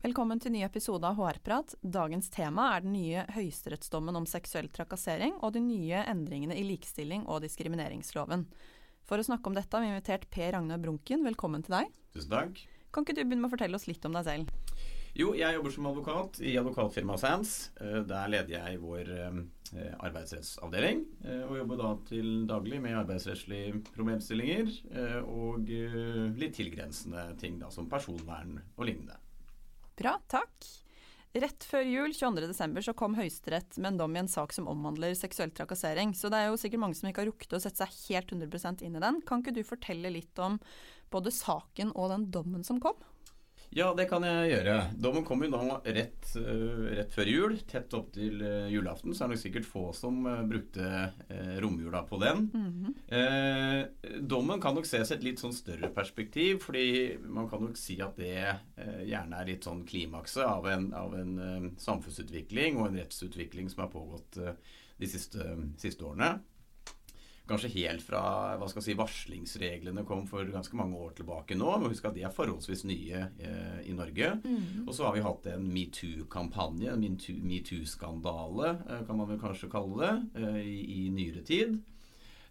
Velkommen til ny episode av HR-prat. Dagens tema er den nye høyesterettsdommen om seksuell trakassering og de nye endringene i likestilling og diskrimineringsloven. For å snakke om dette har vi invitert Per Ragnar Brunken. Velkommen til deg. Tusen takk. Kan ikke du begynne med å fortelle oss litt om deg selv? Jo, jeg jobber som advokat i advokatfirmaet Sands. Eh, der leder jeg vår eh, arbeidsrettsavdeling, eh, og jobber da til daglig med arbeidsrettslige problemstillinger og litt tilgrensende ting da, som personvern og lignende. Bra, takk. Rett før jul 22.12. så kom Høyesterett med en dom i en sak som omhandler seksuell trakassering. Så det er jo sikkert mange som ikke har rukket å sette seg helt 100 inn i den. Kan ikke du fortelle litt om både saken og den dommen som kom? Ja, det kan jeg gjøre. Dommen kom jo nå rett, uh, rett, før jul, tett opp til uh, julaften. Så er det nok sikkert få som uh, brukte romjula på den. Mm -hmm. dommen kan nok ses i et litt sånn større perspektiv, fordi man kan nok si at det gjerne er litt sånn klimakset av en, av en samfunnsutvikling og en rettsutvikling som har pågått de siste, siste årene kanskje helt fra hva skal jeg si, varslingsreglene kom for ganske mange år tilbake nå. Men husk at de er forholdsvis nye eh, i Norge. Mm. Og så har vi hatt en metoo-kampanje, en metoo-skandale, eh, kan man vel kanskje kalle det, eh, i, i, nyere tid.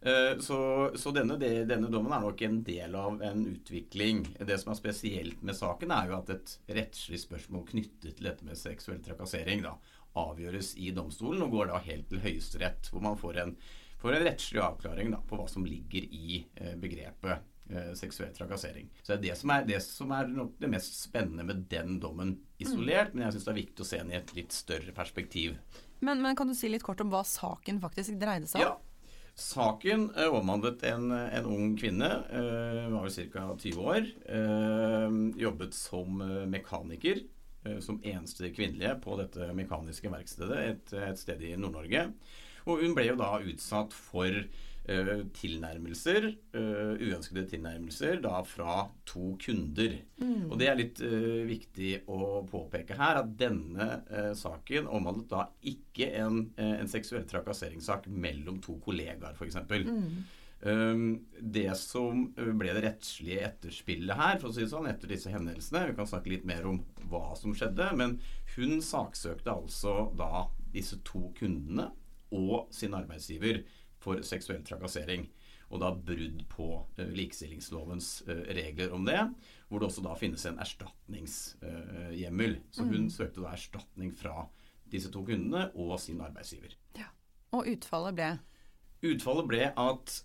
Eh, så, så denne, denne, dommen er nok en del av en utvikling. Det som er spesielt med saken, er jo at et rettslig spørsmål knyttet til dette med seksuell trakassering da, avgjøres i domstolen og går da helt til Høyesterett, hvor man får en for en rettslig avklaring da, på hva som ligger i eh, begrepet eh, seksuell trakassering. Så det er det som er det, som er det mest spennende med den dommen isolert, mm. men jeg syns det er viktig å se den i et litt større perspektiv. Men, men, kan du si litt kort om hva saken faktisk dreide seg om? Ja. Saken eh, omhandlet en, en, ung kvinne, eh, var vel ca. 20 år. Eh, jobbet som eh, mekaniker, eh, som eneste kvinnelige på dette mekaniske verkstedet et, et sted i Nord-Norge. Og hun ble jo da utsatt for uh, tilnærmelser, uh, uønskede tilnærmelser, da fra to kunder. Mm. Og det er litt uh, viktig å påpeke her, at denne saken omhandlet da ikke en, en seksuell trakasseringssak mellom to kollegaer, f.eks. Mm. Um, det som ble det rettslige etterspillet her, for å si det sånn, etter disse hendelsene Vi kan snakke litt mer om hva som skjedde, men hun saksøkte altså da disse to kundene og sin arbeidsgiver for seksuell trakassering. Og da brudd på uh, likestillingslovens uh, regler om det, hvor det også da finnes en erstatningshjemmel. Uh, så hun mm. søkte da erstatning fra disse to kundene og sin arbeidsgiver. Ja. Og utfallet ble? Utfallet ble at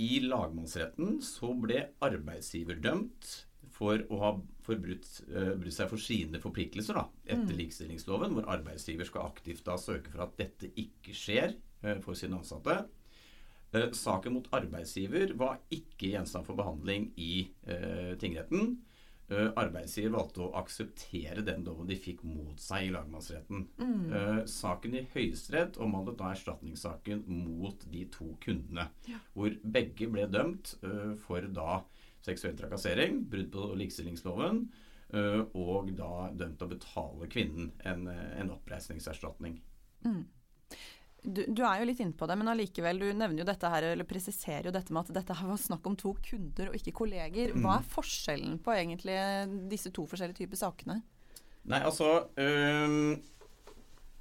i lagmannsretten så ble arbeidsgiver dømt for å ha forbrutt seg for sine forpliktelser da, etter mm. likestillingsloven, hvor arbeidsgiver skal aktivt da søke for at dette ikke skjer uh, for sine ansatte. Uh, saken mot arbeidsgiver var ikke gjenstand for behandling i tingretten. Arbeidsgiver valgte å akseptere den dommen de fikk mot seg i lagmannsretten. Mm. Saken i Høyesterett omhandlet da erstatningssaken mot de to kundene. Ja. Hvor begge ble dømt for da seksuell trakassering, brudd på likestillingsloven, og da dømt å betale kvinnen en, en oppreisningserstatning. Mm. Du, du, er jo litt inne på det, men allikevel, du nevner jo dette her, eller presiserer jo dette med at dette her var snakk om to kunder og ikke kolleger. Hva er mm. forskjellen på egentlig disse to forskjellige typer sakene? Nei, altså øh,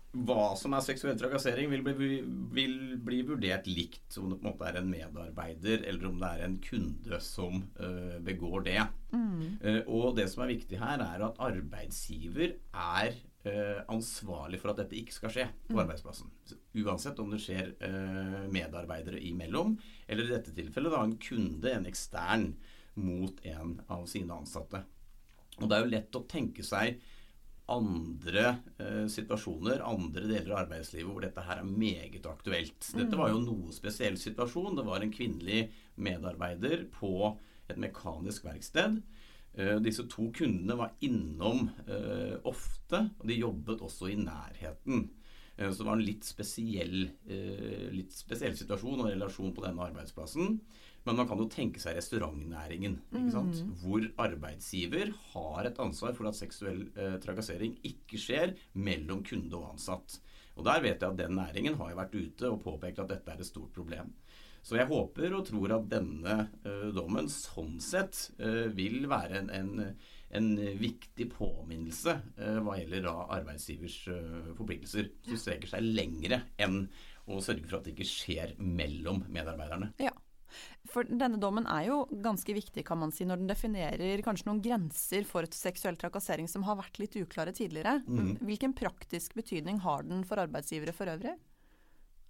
Hva som er seksuell trakassering, vil bli, vil bli, vurdert likt om det på en måte er en medarbeider eller om det er en kunde som uh, begår det. Mm. Uh, og det som er viktig her, er at arbeidsgiver er uh, ansvarlig for at dette ikke skal skje på mm. arbeidsplassen. Uansett om det skjer medarbeidere imellom, eller i dette tilfellet da en kunde, en ekstern, mot en av sine ansatte. Og det er jo lett å tenke seg andre eh, situasjoner, andre deler av arbeidslivet hvor dette her er meget aktuelt. Dette var jo mm. noe spesiell situasjon. Det var en kvinnelig medarbeider på et mekanisk verksted Eh, disse to kundene var innom eh, ofte, og de jobbet også i nærheten. Så det var en litt spesiell, litt spesiell situasjon og relasjon på denne arbeidsplassen. Men man kan jo tenke seg restaurantnæringen, mm. hvor arbeidsgiver har et ansvar for at seksuell eh, trakassering ikke skjer mellom kunde og ansatt. Og Der vet jeg at den næringen har vært ute og påpekt at dette er et stort problem. Så jeg håper og tror at denne uh, dommen sånn sett uh, vil være en, en, en viktig påminnelse uh, hva gjelder da arbeidsgivers forpliktelser. Som streker seg lengre enn å sørge for at det ikke skjer mellom medarbeiderne. Ja. For denne dommen er jo ganske viktig, kan man si, når den definerer kanskje noen grenser for seksuell trakassering som har vært litt uklare tidligere. Mm. Hvilken praktisk betydning har den for arbeidsgivere for øvrig?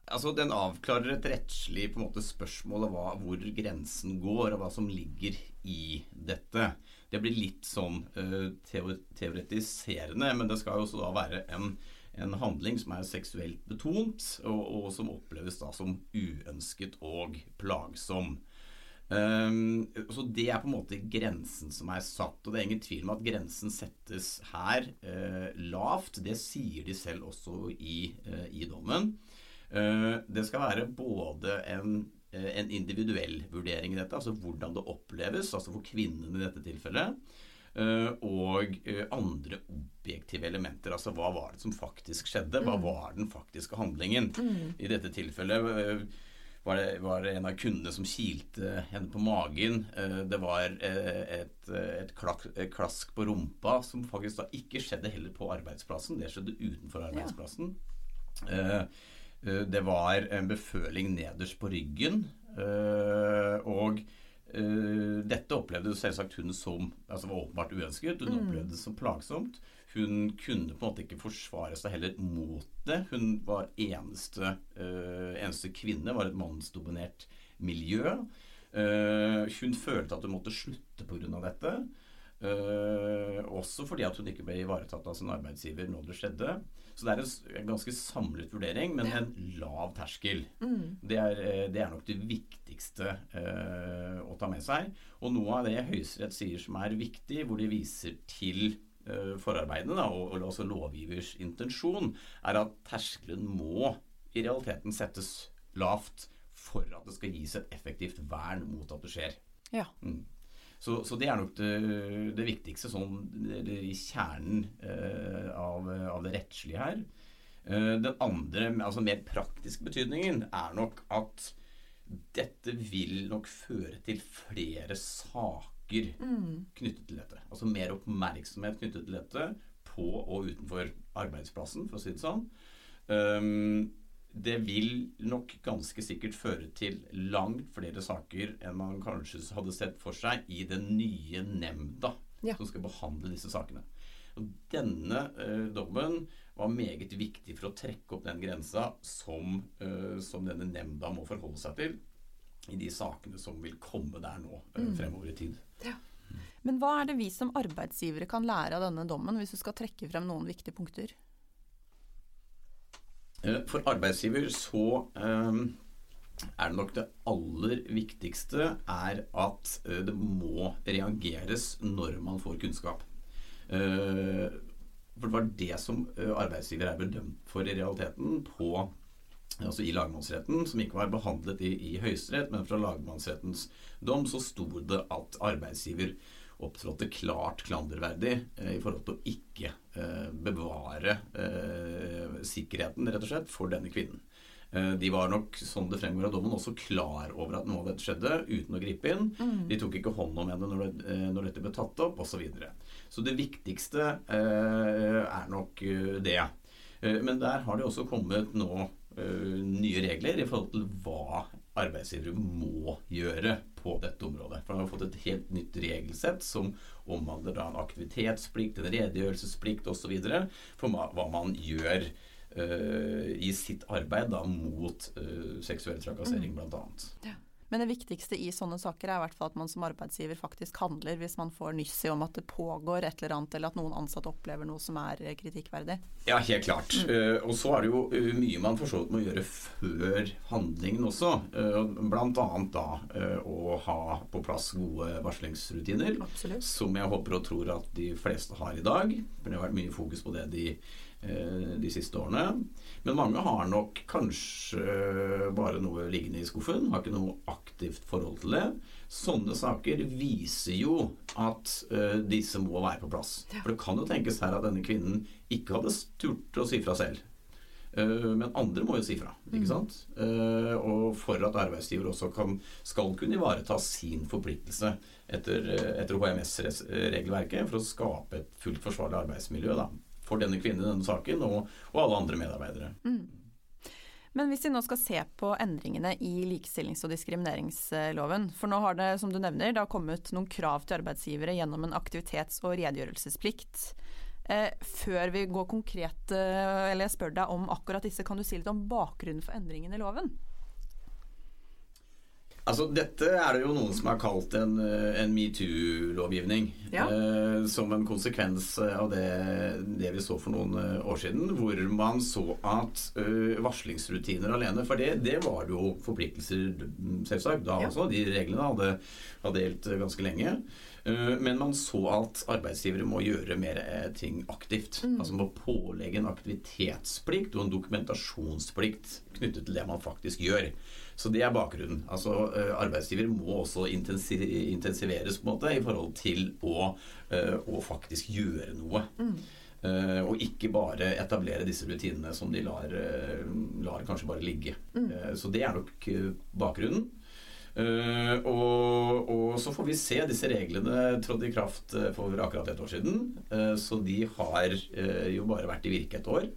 Altså, Den avklarer et rettslig på en måte, spørsmål av hvor grensen går, og hva som ligger i dette. Det blir litt sånn uh, teoretiserende, men det skal jo også da være en en handling som er seksuelt betont, og, og som oppleves da som uønsket og plagsom. Um, så Det er på en måte grensen som er satt. og Det er ingen tvil om at grensen settes her uh, lavt. Det sier de selv også i, uh, i dommen. Uh, det skal være både en, en, individuell vurdering i dette, altså hvordan det oppleves, altså for kvinnen i dette tilfellet. Eh, og eh, andre objektive elementer. Altså hva var det som faktisk skjedde? Hva mm. var den faktiske handlingen? Mm. I dette tilfellet eh, var det, var en av kundene som kilte henne på magen. Det var et, et, klask på rumpa, som faktisk da ikke skjedde heller på arbeidsplassen. Det skjedde utenfor arbeidsplassen. Ja. Det var en beføling nederst på ryggen. Og Uh, dette opplevde selvsagt hun som altså var åpenbart uønsket. Hun mm. opplevde det som plagsomt. Hun kunne på en måte ikke forsvare seg heller mot det. Hun var eneste, uh, eneste kvinne, var et mannsdominert miljø. Uh, hun følte at hun måtte slutte pga. dette. Også fordi at hun ikke ble ivaretatt av sin arbeidsgiver når det skjedde. Så det er en, ganske samlet vurdering, men en lav terskel. Mm. Det, er, det, er, nok det viktigste eh, å ta med seg. Og noe av det Høyesterett sier som er viktig, hvor de viser til eh, forarbeidene da, og, og også lovgivers intensjon, er at terskelen må i realiteten settes lavt for at det skal gis et effektivt vern mot at det skjer. Ja. Mm. Så, så, det er nok det, det viktigste sånn, i kjernen eh, av, av, det rettslige her. Eh, den andre, altså mer praktiske betydningen, er nok at dette vil nok føre til flere saker mm. knyttet til dette. Altså mer oppmerksomhet knyttet til dette på og utenfor arbeidsplassen, for å si det sånn. Um, det vil nok ganske sikkert føre til langt flere saker enn man kanskje hadde sett for seg i den nye nemnda ja. som skal behandle disse sakene. Og denne uh, dommen var meget viktig for å trekke opp den grensa som, eh, som denne nemnda må forholde seg til i de sakene som vil komme der nå eh, mm. fremover i tid. Ja. Men hva er det vi som arbeidsgivere kan lære av denne dommen, hvis du skal trekke frem noen viktige punkter? Eh, for arbeidsgiver så er det nok det aller viktigste er at det må reageres når man får kunnskap. For det var det som arbeidsgiver er bedømt for i realiteten på altså i lagmannsretten, som ikke var behandlet i, i Høyesterett, men fra lagmannsrettens dom så sto det at arbeidsgiver opptrådte klart klanderverdig eh, i forhold til å ikke eh, bevare eh, sikkerheten, rett og slett, for denne kvinnen. Eh, de var nok, som det fremgår av dommen, også klar over at noe av dette skjedde, uten å gripe inn. Mm. De tok ikke hånd om henne når, det, eh, når dette ble tatt opp, osv. Så, videre. så det viktigste eh, er nok det. Men der har det også kommet nå nye regler i forhold til hva arbeidsgivere må gjøre på dette området. For Man har fått et helt nytt regelsett som omhandler da en aktivitetsplikt, en redegjørelsesplikt osv. for hva man gjør i sitt arbeid da, mot uh, seksuell trakassering, mm. bl.a. Ja. Men det viktigste i sånne saker er i hvert fall at man som arbeidsgiver faktisk handler hvis man får nyss i om at det pågår et eller annet, eller at noen ansatte opplever noe som er eh, kritikkverdig. Ja, helt klart. Mm. Uh, og så er det jo uh, mye man for så vidt må gjøre før handlingen også. Uh, annet da å ha på plass gode varslingsrutiner. Absolutt. Som jeg håper og tror at de fleste har i dag. For det har vært mye fokus på det de de siste årene. Men mange har nok kanskje bare noe liggende i skuffen, har ikke noe aktivt forhold til det. Sånne saker viser jo at uh, disse må være på plass. For det kan jo tenkes her at denne kvinnen ikke hadde turt å si fra selv. Uh, men andre må jo si fra. ikke mm. sant? Og for at arbeidsgiver også kan, skal kunne ivareta sin forpliktelse etter, etter HMS-regelverket for å skape et fullt forsvarlig arbeidsmiljø da, for denne kvinnen i denne saken og, og alle andre medarbeidere. Mm. Men hvis vi nå skal se på endringene i likestillings- og diskrimineringsloven, for nå har det, som du nevner, det har kommet noen krav til arbeidsgivere gjennom en aktivitets- og redegjørelsesplikt. Eh, før vi går konkret, eh, eller jeg spør deg om akkurat disse, kan du si litt om bakgrunnen for endringene i loven? Altså, dette er det jo noen som har kalt en, eh, en metoo-lovgivning. Ja. Eh, som en konsekvens av det, det, vi så for noen eh, år siden, hvor man så at uh, varslingsrutiner alene For det, det var det jo forpliktelser, selvsagt, da ja. også. De reglene hadde, hadde gjeldt ganske lenge. Uh, men man så at arbeidsgivere må gjøre mer ting aktivt. Mm. Altså må pålegge en aktivitetsplikt og en dokumentasjonsplikt knyttet til det man faktisk gjør. Så det er bakgrunnen. Altså arbeidsgivere Arbeidsgiver må også intensiveres på en måte i forhold til å, eh, å faktisk gjøre noe. Mm. Uh, og ikke bare etablere disse rutinene som de lar, uh, lar kanskje bare ligge. Mm. Uh, så det er nok bakgrunnen. Og, og, så får vi se. Disse reglene trådte i kraft for akkurat et år siden. så de har jo bare vært i virke et år.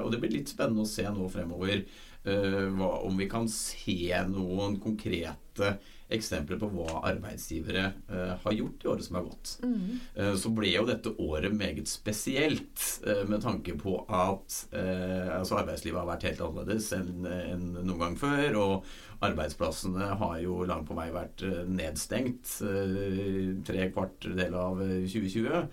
og det blir litt spennende å se nå fremover Eh, hva, om vi kan se noen konkrete eksempler på hva arbeidsgivere uh, har gjort i året som har gått. Mm. Uh, så ble jo dette året meget spesielt uh, med tanke på at altså arbeidslivet har vært helt annerledes enn en noen gang før. Og arbeidsplassene har jo langt på vei vært nedstengt tre kvart del av 2020.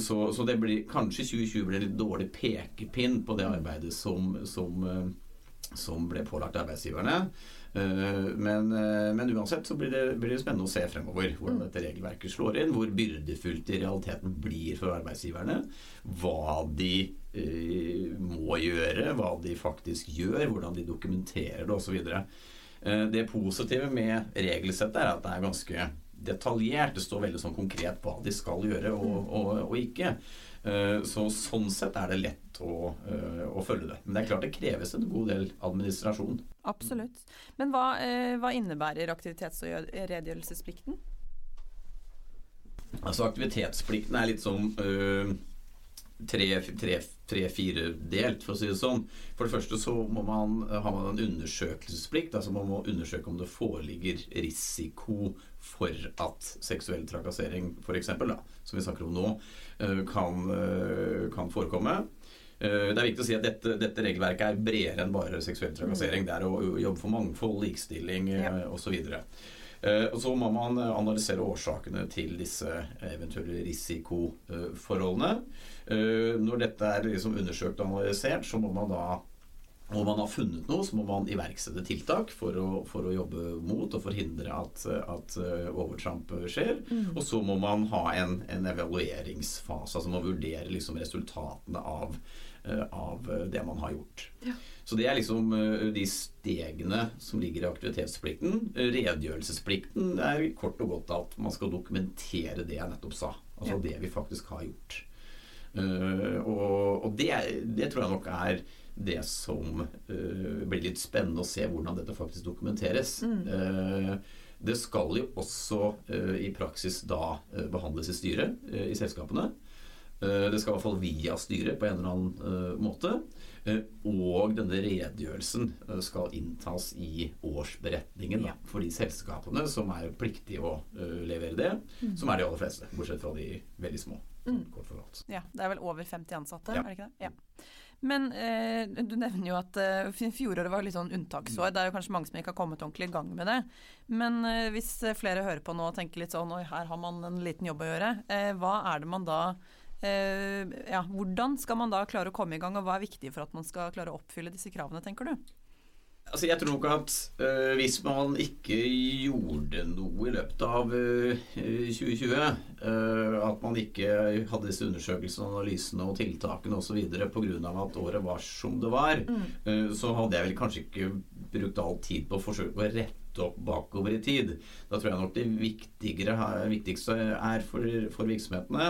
Så, så, det blir, kanskje 2020 blir en litt dårlig pekepinn på det arbeidet som, som som ble pålagt arbeidsgiverne. Eh, men, eh, men, uansett så blir det, blir det, spennende å se fremover hvordan mm. dette regelverket slår inn. Hvor byrdefullt det i realiteten blir for arbeidsgiverne. Hva de eh, må gjøre, hva de faktisk gjør, hvordan de dokumenterer det osv. Eh, det positive med regelsettet er at det er ganske detaljert. Det står veldig sånn konkret hva de skal gjøre og, mm. og, og ikke. Så sånn sett er det lett å, eh, å, følge det. Men det er klart det kreves en god del administrasjon. Absolutt. Men hva, eh, hva innebærer aktivitets- og redegjørelsesplikten? Altså Aktivitetsplikten er litt sånn øh, tre-fire delt, for å si det sånn. For det første så må man, har man en undersøkelsesplikt. altså Man må undersøke om det foreligger risiko for at seksuell trakassering, f.eks., som vi snakker om nå, eh, kan, eh, kan forekomme. Eh, det er viktig å si at dette, dette, regelverket er bredere enn bare seksuell trakassering. Det er å jobbe for mangfold, likestilling ja. osv. Og så må man analysere årsakene til disse eventuelle risikoforholdene. Når dette er liksom undersøkt og analysert, så må man da og man har funnet noe, så må man iverksette tiltak for å, for å jobbe mot og forhindre at, at uh, overtramp skjer. Mm. Og så må man ha en, en evalueringsfase, altså man vurdere liksom resultatene av, uh, av, det man har gjort. Ja. Så det er liksom de stegene som ligger i aktivitetsplikten. Redegjørelsesplikten er kort og godt at man skal dokumentere det jeg nettopp sa. Altså ja. det vi faktisk har gjort. og, og det, det tror jeg nok er det som uh, blir litt spennende å se hvordan dette faktisk dokumenteres. Mm. Uh, det skal jo også uh, i praksis da behandles i styret i selskapene. det skal i hvert fall via styret på en eller annen måte. og denne redegjørelsen skal inntas i årsberetningen ja. for de selskapene som er pliktige å levere det. Mm. Som er de aller fleste, bortsett fra de veldig små. Mm. Ja, Det er vel over 50 ansatte, ja. er det ikke det? Ja. Men eh, du nevner jo at eh, fjoråret var litt sånn unntaksår. Det er jo kanskje mange som ikke har kommet ordentlig i gang med det. Men eh, hvis flere hører på nå og tenker litt sånn oi, her har man en liten jobb å gjøre. Eh, hva er det man da eh, Ja, hvordan skal man da klare å komme i gang, og hva er viktig for at man skal klare å oppfylle disse kravene, tenker du? Altså, jeg tror nok at øh, hvis man ikke gjorde noe i løpet av øh, 2020 øh, At man ikke hadde disse undersøkelsene, analysene og tiltakene osv. pga. at året var som det var, mm. så hadde jeg vel kanskje ikke brukt all tid på å forsøke å rette opp bakover i tid. Da tror jeg nok det viktigste er for, for virksomhetene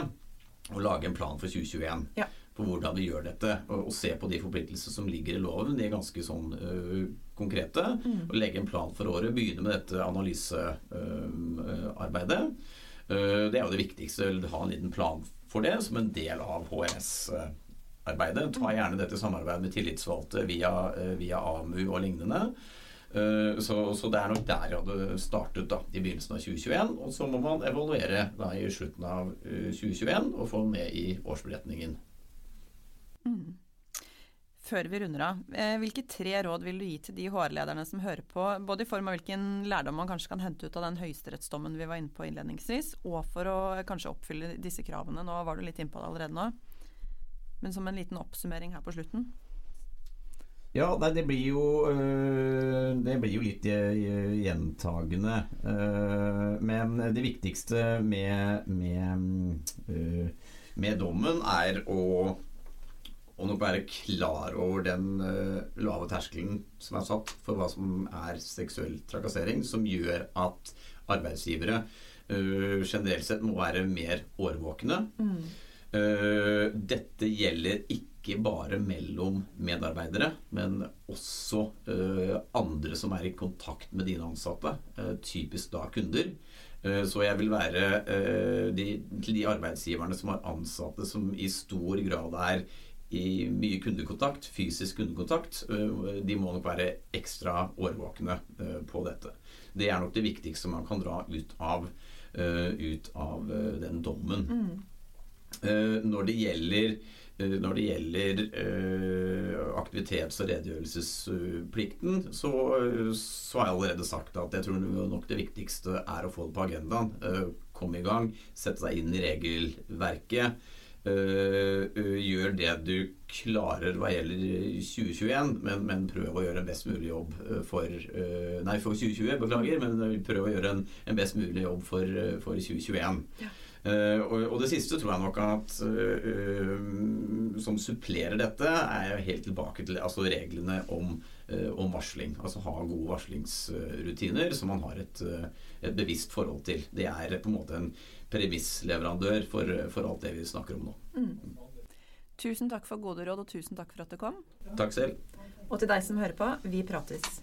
å lage en plan for 2021. Ja på hvordan vi gjør dette. Og, og, se på de forpliktelsene som ligger i loven. De er ganske sånn uh, konkrete. Mm. Og legge en plan for året. Begynne med dette analysearbeidet. Uh, det er jo det viktigste. Ha en liten plan for det som en del av HRS-arbeidet. Ta mm. gjerne dette i samarbeid med tillitsvalgte via, uh, via AMU og lignende. Så, så, det er nok der jeg hadde startet da, i begynnelsen av 2021. Og så må man evaluere da i slutten av 2021 og få med i årsberetningen. Mm. Før vi runder av, eh, hvilke tre råd vil du gi til de HR-lederne som hører på, både i form av hvilken lærdom man kanskje kan hente ut av den høyesterettsdommen vi var inne på innledningsvis, og for å kanskje oppfylle disse kravene? Nå var du litt innpå det allerede nå, men som en liten oppsummering her på slutten. Ja, nei, det blir jo øh, Det blir jo litt gjentagende. Øh, men det viktigste med, med, øh, med dommen er å og nok være klar over den uh, lave terskelen som er satt for hva som er seksuell trakassering, som gjør at arbeidsgivere uh, generelt sett må være mer årvåkne. Mm. Uh, dette gjelder ikke bare mellom medarbeidere, men også andre som er i kontakt med dine ansatte, typisk da kunder. Så jeg vil være de, de arbeidsgiverne som har ansatte som i stor grad er i mye kundekontakt, fysisk kundekontakt, øh, de må nok være ekstra årvåkne øh, på dette. Det er nok det viktigste man kan dra ut av, øh, ut av den dommen. Mm. Når det gjelder når det gjelder aktivitets- og redegjørelsesplikten, så, så, har jeg allerede sagt at jeg tror nok det viktigste er å få det på agendaen. komme i gang, sette seg inn i regelverket. Uh, uh, gjør det du klarer hva gjelder 2021, men, men prøv å gjøre en best mulig jobb for Nei, for 2020, beklager, men prøv å gjøre en, en best mulig jobb for, for 2021. Ja. Og, og, det siste tror jeg nok at som supplerer dette, er helt tilbake til altså reglene om, om varsling. Altså ha gode varslingsrutiner som man har et, et bevisst forhold til. Det er på en måte en premissleverandør for, for, alt det vi snakker om nå. Mm. Tusen takk for gode råd, og tusen takk for at du kom. Takk selv. Og til deg som hører på, vi prates.